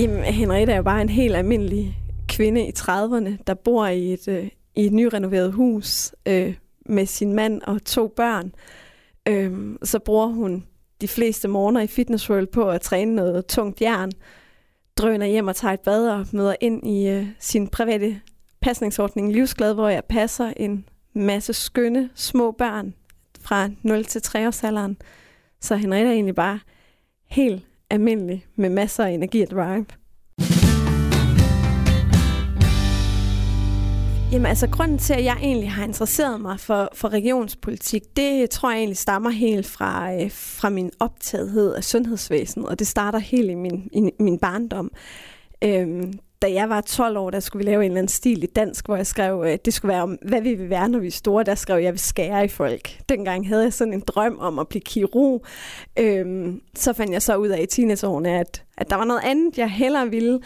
Jamen, Henriette er jo bare en helt almindelig kvinde i 30'erne, der bor i et, øh, i et nyrenoveret hus øh, med sin mand og to børn. Øh, så bruger hun de fleste morgener i Fitness World på at træne noget tungt jern, drøner hjem og tager et bad og møder ind i øh, sin private pasningsordning Livsglad, hvor jeg passer en masse skønne små børn fra 0 til 3 års alderen. Så Henriette er egentlig bare helt almindelig med masser af energi og drive. Jamen altså, grunden til, at jeg egentlig har interesseret mig for, for regionspolitik, det tror jeg egentlig stammer helt fra, øh, fra min optagethed af sundhedsvæsenet, og det starter helt i min, i min barndom. Øhm, da jeg var 12 år, der skulle vi lave en eller anden stil i dansk, hvor jeg skrev, øh, det skulle være om, hvad vi vil være, når vi er store. Der skrev jeg, jeg vil skære i folk. Dengang havde jeg sådan en drøm om at blive kirurg. Øhm, så fandt jeg så ud af i teenageårene, at, at der var noget andet, jeg hellere ville.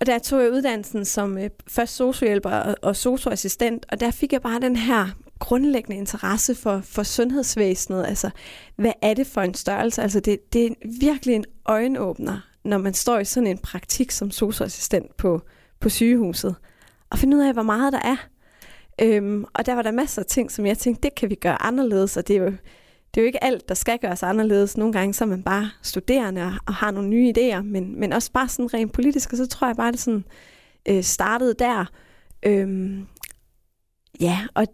Og der tog jeg uddannelsen som øh, først sociohjælper og, og socioassistent, og der fik jeg bare den her grundlæggende interesse for, for sundhedsvæsenet. Altså, hvad er det for en størrelse? Altså, det, det er virkelig en øjenåbner, når man står i sådan en praktik som socioassistent på, på sygehuset, og finde ud af, hvor meget der er. Øhm, og der var der masser af ting, som jeg tænkte, det kan vi gøre anderledes, og det er jo, det er jo ikke alt, der skal gøres anderledes. Nogle gange så er man bare studerende og, og har nogle nye idéer, men, men også bare sådan rent politisk, og så tror jeg bare, det sådan øh, startede der. Øhm, ja, og,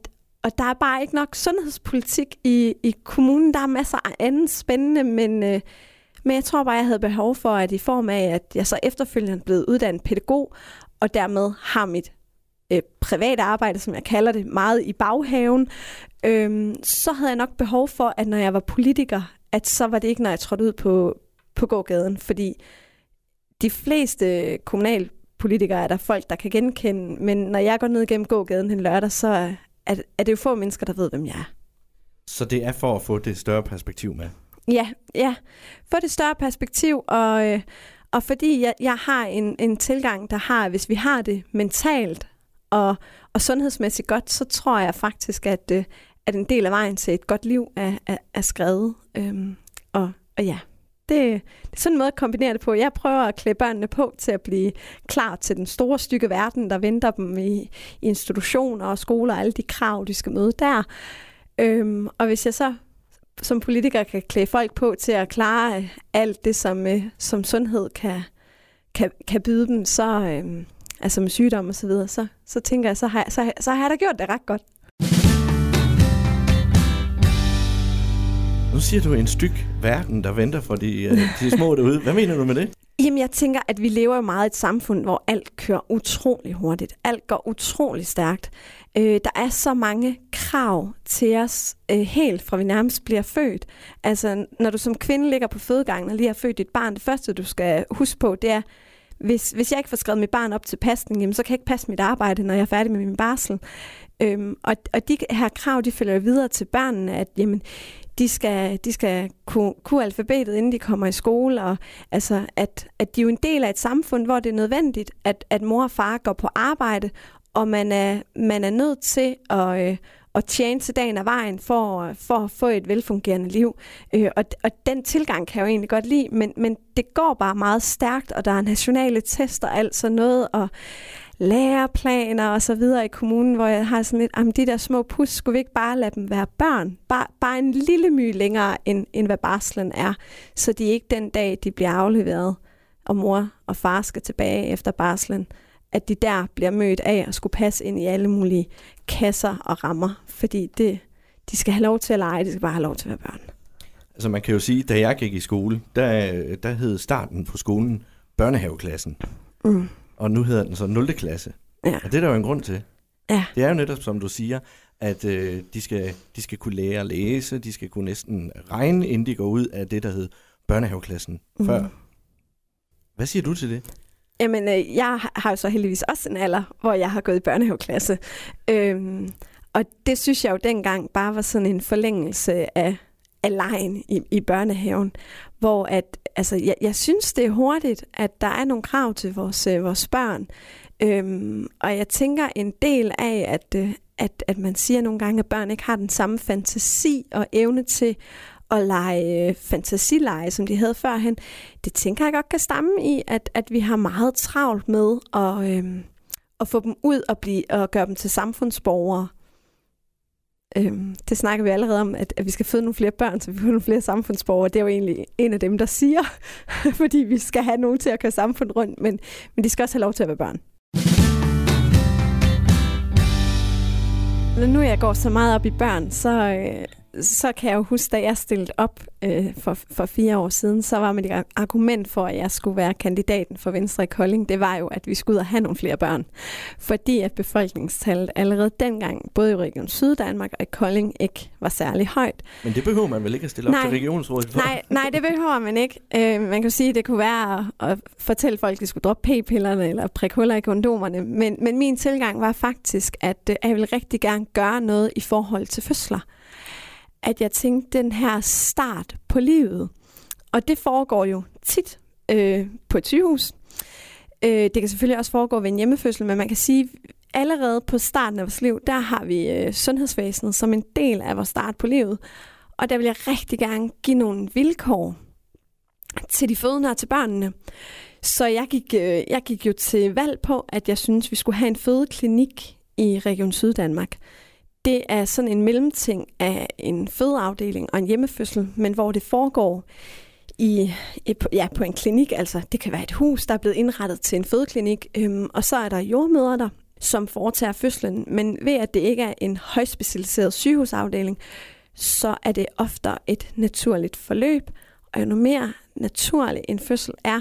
og der er bare ikke nok sundhedspolitik i, i kommunen. Der er masser af andet spændende, men, øh, men jeg tror bare, jeg havde behov for, at i form af, at jeg så efterfølgende blev uddannet pædagog, og dermed har mit øh, private arbejde, som jeg kalder det, meget i baghaven, øh, så havde jeg nok behov for, at når jeg var politiker, at så var det ikke, når jeg trådte ud på, på gågaden, fordi de fleste kommunalpolitikere er der folk, der kan genkende, men når jeg går ned gennem gågaden en lørdag, så er, er det jo få mennesker, der ved, hvem jeg er. Så det er for at få det større perspektiv med? Ja, ja. Få det større perspektiv, og, øh, og fordi jeg, jeg har en, en tilgang, der har, hvis vi har det mentalt og, og sundhedsmæssigt godt, så tror jeg faktisk, at, øh, at en del af vejen til et godt liv er, er, er skrevet. Øhm, og, og ja, det, det er sådan en måde at kombinere det på. Jeg prøver at klæde børnene på til at blive klar til den store stykke verden, der venter dem i, i institutioner og skoler og alle de krav, de skal møde der. Øhm, og hvis jeg så som politiker kan klæde folk på til at klare øh, alt det, som, øh, som sundhed kan, kan, kan byde dem, så, øh, altså med sygdom og så videre, så, så tænker jeg, så har, så, så har jeg da gjort det ret godt. Nu siger du en styk verden, der venter for de, øh, de små derude. Hvad mener du med det? Jamen, jeg tænker, at vi lever jo meget i et samfund, hvor alt kører utrolig hurtigt. Alt går utrolig stærkt. Øh, der er så mange krav til os, øh, helt fra vi nærmest bliver født. Altså, når du som kvinde ligger på fødegangen og lige har født dit barn, det første, du skal huske på, det er, hvis, hvis jeg ikke får skrevet mit barn op til pasning, jamen, så kan jeg ikke passe mit arbejde, når jeg er færdig med min barsel. Øhm, og, og de her krav, de følger videre til børnene, at jamen, de skal, de skal kunne, kunne alfabetet, inden de kommer i skole, og altså, at, at de er jo en del af et samfund, hvor det er nødvendigt, at, at mor og far går på arbejde, og man er, man er nødt til at, øh, at tjene til dagen af vejen for, for at få et velfungerende liv. Øh, og, og den tilgang kan jeg jo egentlig godt lide, men, men det går bare meget stærkt, og der er nationale tester og alt sådan noget, og læreplaner og så videre i kommunen, hvor jeg har sådan lidt, om de der små pus, skulle vi ikke bare lade dem være børn? Bare, bare en lille my længere, end, end hvad barslen er, så de ikke den dag, de bliver afleveret, og mor og far skal tilbage efter barslen, at de der bliver mødt af at skulle passe ind i alle mulige kasser og rammer, fordi det, de skal have lov til at lege, de skal bare have lov til at være børn. Altså man kan jo sige, da jeg gik i skole, der, der hed starten på skolen børnehaveklassen. Mm. Og nu hedder den så 0. klasse. Ja. Og det er der jo en grund til. Ja. Det er jo netop, som du siger, at øh, de, skal, de skal kunne lære at læse, de skal kunne næsten regne, inden de går ud af det, der hed børnehaveklassen mm. før. Hvad siger du til det? Jamen, øh, jeg har jo så heldigvis også en alder, hvor jeg har gået i børnehaveklasse. Øhm, og det synes jeg jo dengang bare var sådan en forlængelse af, af lejen i, i børnehaven, hvor at, altså, jeg, jeg synes, det er hurtigt, at der er nogle krav til vores, øh, vores børn. Øhm, og jeg tænker en del af, at, øh, at, at man siger nogle gange, at børn ikke har den samme fantasi og evne til at lege øh, fantasileje, som de havde førhen, det tænker jeg godt kan stamme i, at, at vi har meget travlt med at, øh, at få dem ud og, blive, og gøre dem til samfundsborgere. Øhm, det snakker vi allerede om, at, at vi skal føde nogle flere børn, så vi får nogle flere samfundsborgere. Det er jo egentlig en af dem, der siger, fordi vi skal have nogen til at køre samfundet rundt, men, men de skal også have lov til at være børn. Når nu jeg går så meget op i børn, så, øh, så kan jeg jo huske, da jeg stillede op øh, for, for fire år siden, så var mit argument for, at jeg skulle være kandidaten for Venstre i Kolding, det var jo, at vi skulle ud og have nogle flere børn. Fordi at befolkningstallet allerede dengang, både i Region Syddanmark og i Kolding, ikke var særlig højt. Men det behøver man vel ikke at stille op nej, til regionsrådet for? Nej, nej, det behøver man ikke. Øh, man kan sige, at det kunne være at, at fortælle folk, at de skulle droppe p-pillerne eller prikke huller i kondomerne. Men, men min tilgang var faktisk, at, øh, at jeg ville rigtig gerne gøre noget i forhold til fødsler at jeg tænkte, den her start på livet, og det foregår jo tit øh, på et sygehus. Øh, det kan selvfølgelig også foregå ved en hjemmefødsel, men man kan sige, allerede på starten af vores liv, der har vi øh, sundhedsvæsenet som en del af vores start på livet. Og der vil jeg rigtig gerne give nogle vilkår til de fødende og til børnene. Så jeg gik, øh, jeg gik jo til valg på, at jeg synes, vi skulle have en fødeklinik i Region Syddanmark det er sådan en mellemting af en fødeafdeling og en hjemmefødsel, men hvor det foregår i, ja, på en klinik. Altså, det kan være et hus, der er blevet indrettet til en fødeklinik, øhm, og så er der jordmøder der, som foretager fødslen. Men ved at det ikke er en højspecialiseret sygehusafdeling, så er det ofte et naturligt forløb. Og jo mere naturlig en fødsel er,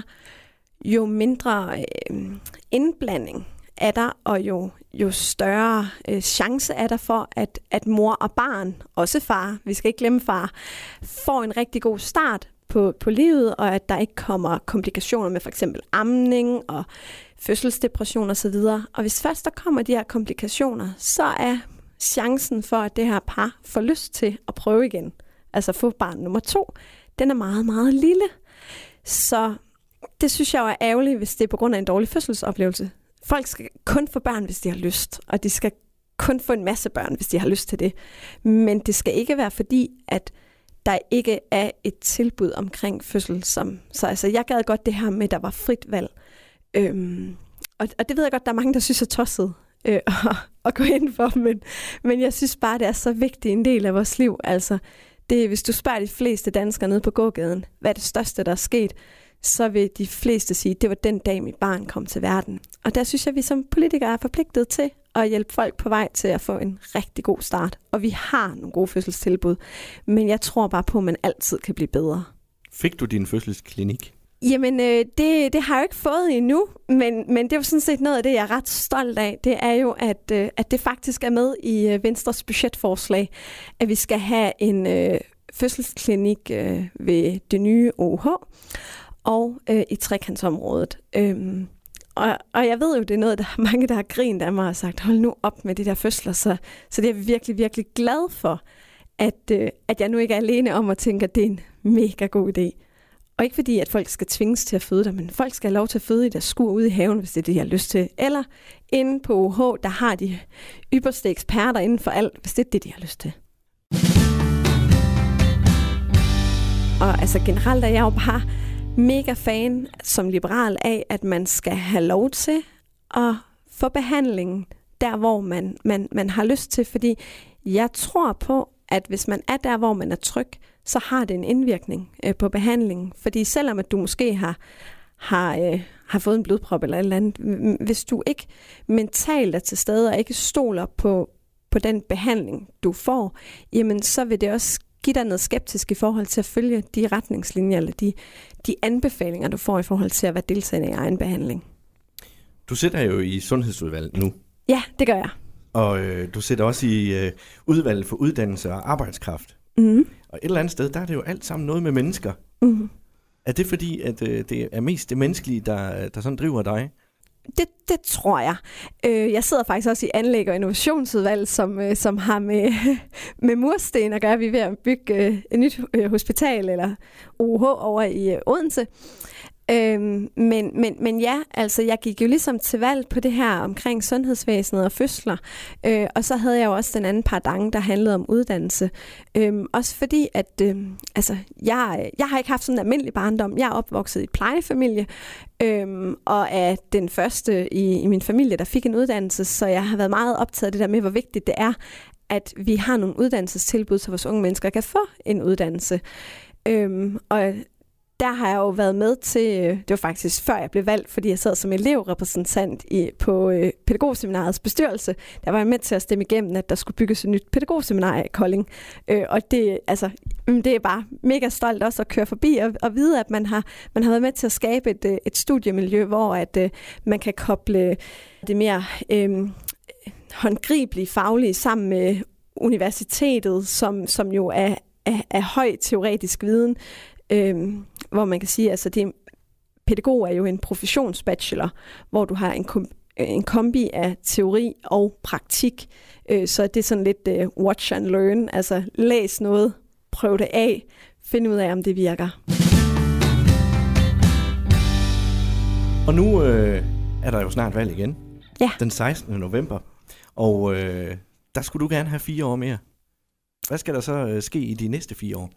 jo mindre øh, indblanding er der, og jo, jo større øh, chance er der for, at, at mor og barn, også far, vi skal ikke glemme far, får en rigtig god start på, på livet, og at der ikke kommer komplikationer med for eksempel amning og fødselsdepression osv. Og, og hvis først der kommer de her komplikationer, så er chancen for, at det her par får lyst til at prøve igen, altså få barn nummer to, den er meget, meget lille. Så det synes jeg jo er ærgerligt, hvis det er på grund af en dårlig fødselsoplevelse folk skal kun få børn, hvis de har lyst, og de skal kun få en masse børn, hvis de har lyst til det. Men det skal ikke være fordi, at der ikke er et tilbud omkring fødsel. Som, så altså, jeg gad godt det her med, at der var frit valg. Øhm, og, og det ved jeg godt, der er mange, der synes er tosset øh, at, at gå ind for, men, men jeg synes bare, det er så vigtig en del af vores liv. Altså, det, hvis du spørger de fleste danskere nede på gågaden, hvad er det største, der er sket, så vil de fleste sige, at det var den dag, mit barn kom til verden. Og der synes jeg, at vi som politikere er forpligtet til at hjælpe folk på vej til at få en rigtig god start. Og vi har nogle gode fødselstilbud, men jeg tror bare på, at man altid kan blive bedre. Fik du din fødselsklinik? Jamen, øh, det, det har jeg jo ikke fået endnu, men, men det er jo sådan set noget af det, jeg er ret stolt af. Det er jo, at, øh, at det faktisk er med i øh, Venstres budgetforslag, at vi skal have en øh, fødselsklinik øh, ved det nye OH og øh, i trekantsområdet. Øhm, og, og jeg ved jo, det er noget, der er mange, der har grint af mig og sagt, hold nu op med de der fødsler. Så, så det er jeg virkelig, virkelig glad for, at, øh, at jeg nu ikke er alene om at tænke, at det er en mega god idé. Og ikke fordi, at folk skal tvinges til at føde der, men folk skal have lov til at føde i deres skur ude i haven, hvis det er det, de har lyst til. Eller inde på UH, der har de ypperste eksperter inden for alt, hvis det er det, de har lyst til. Og altså generelt er jeg jo bare mega fan som liberal af, at man skal have lov til at få behandling der, hvor man, man, man har lyst til. Fordi jeg tror på, at hvis man er der, hvor man er tryg, så har det en indvirkning øh, på behandlingen. Fordi selvom at du måske har, har, øh, har fået en blodprop eller et eller andet, hvis du ikke mentalt er til stede og ikke stoler på, på den behandling, du får, jamen så vil det også give dig noget skeptisk i forhold til at følge de retningslinjer eller de, de anbefalinger, du får i forhold til at være deltagende i egen behandling. Du sidder jo i sundhedsudvalget nu. Ja, det gør jeg. Og øh, du sidder også i øh, udvalget for uddannelse og arbejdskraft. Mm. Og et eller andet sted, der er det jo alt sammen noget med mennesker. Mm. Er det fordi, at øh, det er mest det menneskelige, der, der sådan driver dig? Det, det tror jeg. Øh, jeg sidder faktisk også i anlæg- og innovationsudvalg, som, øh, som har med, med mursten at gøre. Vi er ved at bygge øh, et nyt øh, hospital, eller OH, over i øh, Odense. Øhm, men, men, men ja, altså jeg gik jo ligesom til valg på det her omkring sundhedsvæsenet og fødsler, øh, og så havde jeg jo også den anden par der handlede om uddannelse. Øhm, også fordi, at øh, altså, jeg, jeg har ikke haft sådan en almindelig barndom. Jeg er opvokset i plejefamilie, øhm, og er den første i, i min familie, der fik en uddannelse, så jeg har været meget optaget af det der med, hvor vigtigt det er, at vi har nogle uddannelsestilbud, så vores unge mennesker kan få en uddannelse. Øhm, og der har jeg jo været med til, øh, det var faktisk før jeg blev valgt, fordi jeg sad som elevrepræsentant i, på øh, pædagogseminarets bestyrelse. Der var jeg med til at stemme igennem, at der skulle bygges et nyt pædagogseminar i Kolding. Øh, og det, altså, mm, det er bare mega stolt også at køre forbi og, og vide, at man har, man har været med til at skabe et, øh, et studiemiljø, hvor at, øh, man kan koble øh, det mere øh, håndgribelige faglige sammen med universitetet, som, som jo er, er, er høj teoretisk viden, øh, hvor man kan sige, altså det, pædagog er jo en professionsbachelor, hvor du har en, kom, en kombi af teori og praktik. Øh, så det er sådan lidt øh, watch and learn, altså læs noget, prøv det af, find ud af, om det virker. Og nu øh, er der jo snart valg igen. Ja. Den 16. november. Og øh, der skulle du gerne have fire år mere. Hvad skal der så øh, ske i de næste fire år?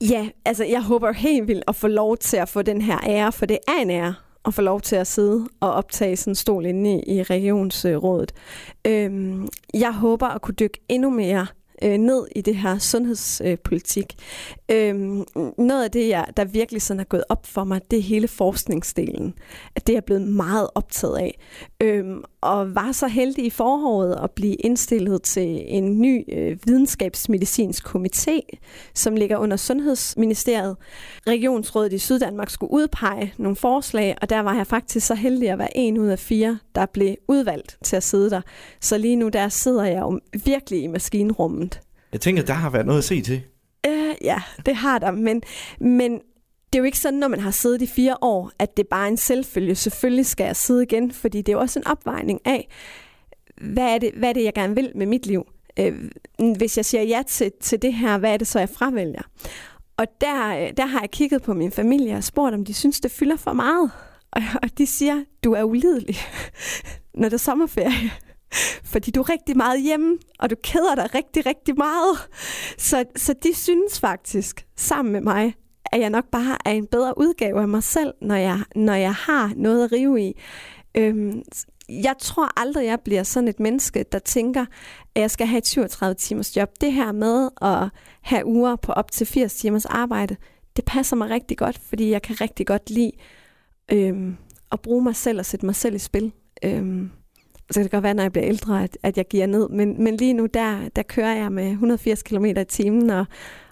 Ja, altså jeg håber helt vildt at få lov til at få den her ære, for det er en ære at få lov til at sidde og optage sådan en stol inde i, i regionsrådet. Øhm, jeg håber at kunne dykke endnu mere øh, ned i det her sundhedspolitik. Øhm, noget af det, jeg, der virkelig sådan er gået op for mig, det er hele forskningsdelen. At det er jeg blevet meget optaget af. Øhm, og var så heldig i foråret at blive indstillet til en ny øh, videnskabsmedicinsk komité, som ligger under Sundhedsministeriet. Regionsrådet i Syddanmark skulle udpege nogle forslag, og der var jeg faktisk så heldig at være en ud af fire, der blev udvalgt til at sidde der. Så lige nu der sidder jeg jo virkelig i maskinrummet. Jeg tænker, der har været noget at se til. Øh, ja, det har der, men, men det er jo ikke sådan, når man har siddet i fire år, at det bare er en selvfølge. Selvfølgelig skal jeg sidde igen, fordi det er jo også en opvejning af, hvad er det, hvad er det jeg gerne vil med mit liv? Øh, hvis jeg siger ja til, til det her, hvad er det så, jeg fravælger? Og der, øh, der har jeg kigget på min familie og spurgt, om de synes, det fylder for meget. Og, og de siger, du er ulidelig, når det er sommerferie. Fordi du er rigtig meget hjemme, og du keder dig rigtig, rigtig meget. Så, så de synes faktisk, sammen med mig, at jeg nok bare er en bedre udgave af mig selv, når jeg, når jeg har noget at rive i. Øhm, jeg tror aldrig, jeg bliver sådan et menneske, der tænker, at jeg skal have et 37 timers job. Det her med at have uger på op til 80 timers arbejde, det passer mig rigtig godt, fordi jeg kan rigtig godt lide øhm, at bruge mig selv og sætte mig selv i spil. Øhm, så kan det godt være, når jeg bliver ældre, at, at jeg giver ned. Men, men lige nu, der, der kører jeg med 180 km i timen, og,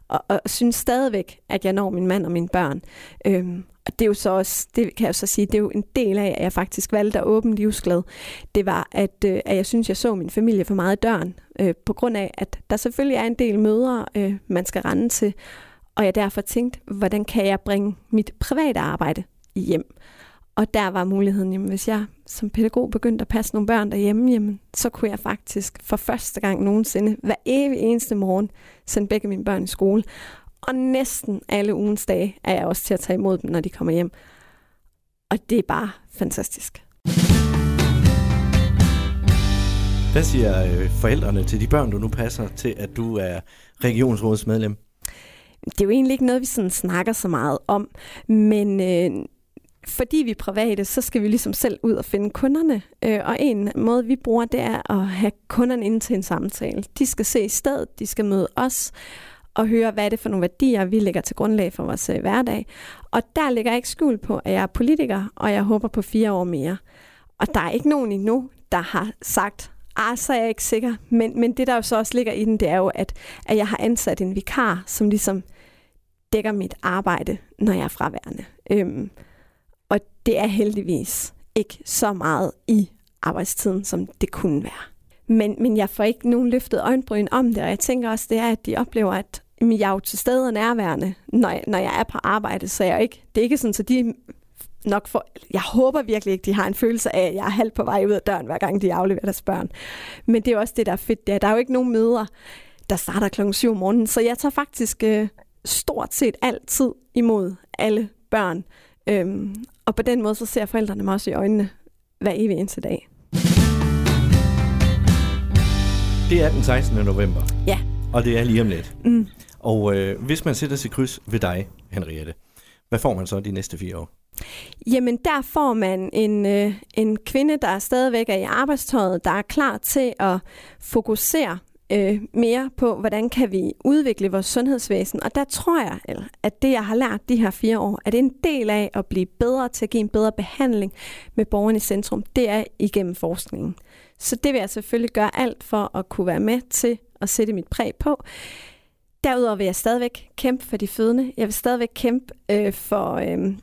og, og synes stadigvæk, at jeg når min mand og mine børn. Øhm, og det er jo så også, det kan jeg jo så sige, det er jo en del af, at jeg faktisk valgte at åbne livsglad. Det var, at, øh, at jeg synes, jeg så min familie for meget i døren, øh, på grund af, at der selvfølgelig er en del møder, øh, man skal rende til. Og jeg derfor tænkte, hvordan kan jeg bringe mit private arbejde hjem? Og der var muligheden, jamen, hvis jeg som pædagog begyndte at passe nogle børn derhjemme, jamen, så kunne jeg faktisk for første gang nogensinde, hver evig eneste morgen, sende begge mine børn i skole. Og næsten alle ugens dage er jeg også til at tage imod dem, når de kommer hjem. Og det er bare fantastisk. Hvad siger øh, forældrene til de børn, du nu passer til, at du er regionsrådsmedlem? Det er jo egentlig ikke noget, vi sådan snakker så meget om, men øh, fordi vi er private, så skal vi ligesom selv ud og finde kunderne. Øh, og en måde, vi bruger, det er at have kunderne ind til en samtale. De skal se i stedet, de skal møde os og høre, hvad er det for nogle værdier, vi lægger til grundlag for vores øh, hverdag. Og der ligger jeg ikke skjul på, at jeg er politiker, og jeg håber på fire år mere. Og der er ikke nogen endnu, der har sagt, ah, så er jeg ikke sikker. Men, men det, der jo så også ligger i den, det er jo, at, at jeg har ansat en vikar, som ligesom dækker mit arbejde, når jeg er fraværende. Øhm, og det er heldigvis ikke så meget i arbejdstiden, som det kunne være. Men, men jeg får ikke nogen løftet øjenbryn om det, og jeg tænker også, det er, at de oplever, at jeg er jo til stede og nærværende, når jeg, når jeg er på arbejde, så jeg ikke, det er ikke sådan, så de nok for, jeg håber virkelig ikke, de har en følelse af, at jeg er halvt på vej ud af døren, hver gang de afleverer deres børn. Men det er også det, der er fedt. Der, der er jo ikke nogen møder, der starter klokken 7 om morgenen, så jeg tager faktisk øh, stort set altid imod alle børn Øhm, og på den måde, så ser forældrene mig også i øjnene hver evig eneste dag. Det er den 16. november. Ja. Og det er lige om lidt. Mm. Og øh, hvis man sætter sit kryds ved dig, Henriette, hvad får man så de næste fire år? Jamen, der får man en, øh, en kvinde, der stadigvæk er i arbejdstøjet, der er klar til at fokusere øh, mere på, hvordan kan vi udvikle vores sundhedsvæsen. Og der tror jeg, at det, jeg har lært de her fire år, at en del af at blive bedre til at give en bedre behandling med borgerne i centrum, det er igennem forskningen. Så det vil jeg selvfølgelig gøre alt for at kunne være med til at sætte mit præg på. Derudover vil jeg stadigvæk kæmpe for de fødende. Jeg vil stadigvæk kæmpe øh, for, øh,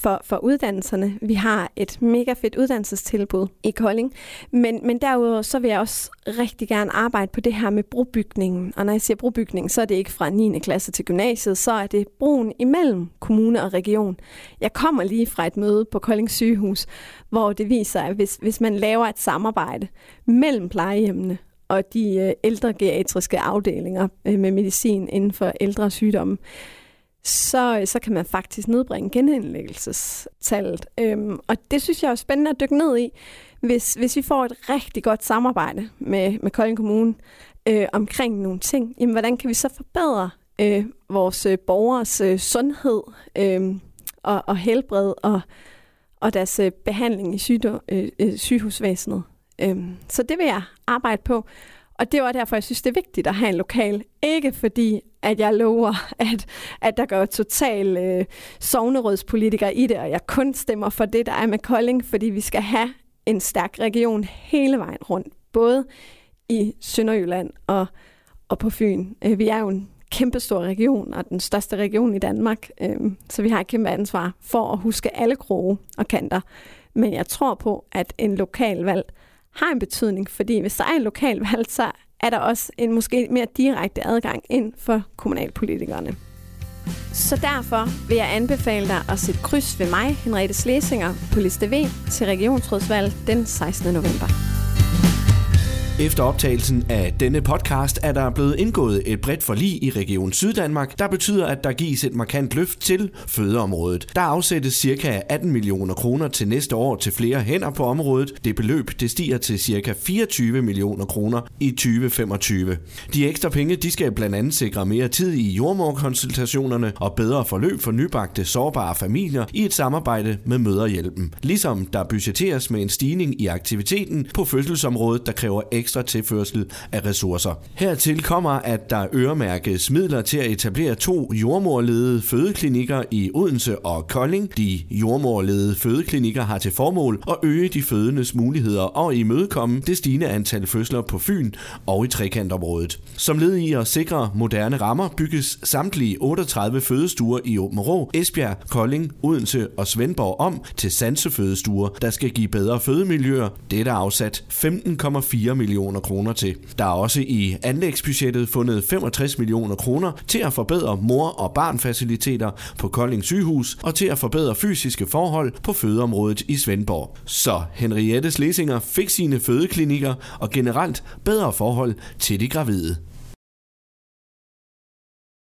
for, for uddannelserne. Vi har et mega fedt uddannelsestilbud i Kolding. Men, men derudover så vil jeg også rigtig gerne arbejde på det her med brobygningen. Og når jeg siger brobygning, så er det ikke fra 9. klasse til gymnasiet, så er det broen imellem kommune og region. Jeg kommer lige fra et møde på Kolding sygehus, hvor det viser, at hvis, hvis man laver et samarbejde mellem plejehjemmene og de øh, ældre geriatriske afdelinger øh, med medicin inden for ældre sygdomme, så, så kan man faktisk nedbringe genindlæggelsestallet. Øhm, og det synes jeg er spændende at dykke ned i. Hvis, hvis vi får et rigtig godt samarbejde med, med Kolding Kommune øh, omkring nogle ting, jamen, hvordan kan vi så forbedre øh, vores øh, borgers øh, sundhed øh, og, og helbred og, og deres øh, behandling i sygdom, øh, øh, sygehusvæsenet? Øh, så det vil jeg arbejde på. Og det var derfor, jeg synes, det er vigtigt at have en lokal. Ikke fordi, at jeg lover, at, at der går total øh, sovnerødspolitiker i det, og jeg kun stemmer for det, der er med Kolding, fordi vi skal have en stærk region hele vejen rundt. Både i Sønderjylland og, og på Fyn. Øh, vi er jo en kæmpestor region, og den største region i Danmark, øh, så vi har et kæmpe ansvar for at huske alle kroge og kanter. Men jeg tror på, at en lokal valg har en betydning, fordi hvis der er en lokal valg, så er der også en måske mere direkte adgang ind for kommunalpolitikerne. Så derfor vil jeg anbefale dig at sætte kryds ved mig, Henriette Slesinger, på liste V til regionsrådsvalg den 16. november. Efter optagelsen af denne podcast er der blevet indgået et bredt forlig i Region Syddanmark, der betyder, at der gives et markant løft til fødeområdet. Der afsættes ca. 18 millioner kroner til næste år til flere hænder på området. Det beløb det stiger til ca. 24 millioner kroner i 2025. De ekstra penge de skal blandt andet sikre mere tid i jordmorkonsultationerne og bedre forløb for nybagte sårbare familier i et samarbejde med Møderhjælpen. Ligesom der budgetteres med en stigning i aktiviteten på fødselsområdet, der kræver ekstra ekstra tilførsel af ressourcer. Hertil kommer, at der øremærkes midler til at etablere to jordmorledede fødeklinikker i Odense og Kolding. De jordmorledede fødeklinikker har til formål at øge de fødendes muligheder og imødekomme det stigende antal fødsler på Fyn og i trekantområdet. Som led i at sikre moderne rammer bygges samtlige 38 fødestuer i Åben Rå, Esbjerg, Kolding, Odense og Svendborg om til sansefødestuer, der skal give bedre fødemiljøer. Det er afsat 15,4 millioner millioner kroner til. Der er også i anlægsbudgettet fundet 65 millioner kroner til at forbedre mor- og barnfaciliteter på Kolding sygehus og til at forbedre fysiske forhold på fødeområdet i Svendborg. Så Henriettes Lesinger fik sine fødeklinikker og generelt bedre forhold til de gravide.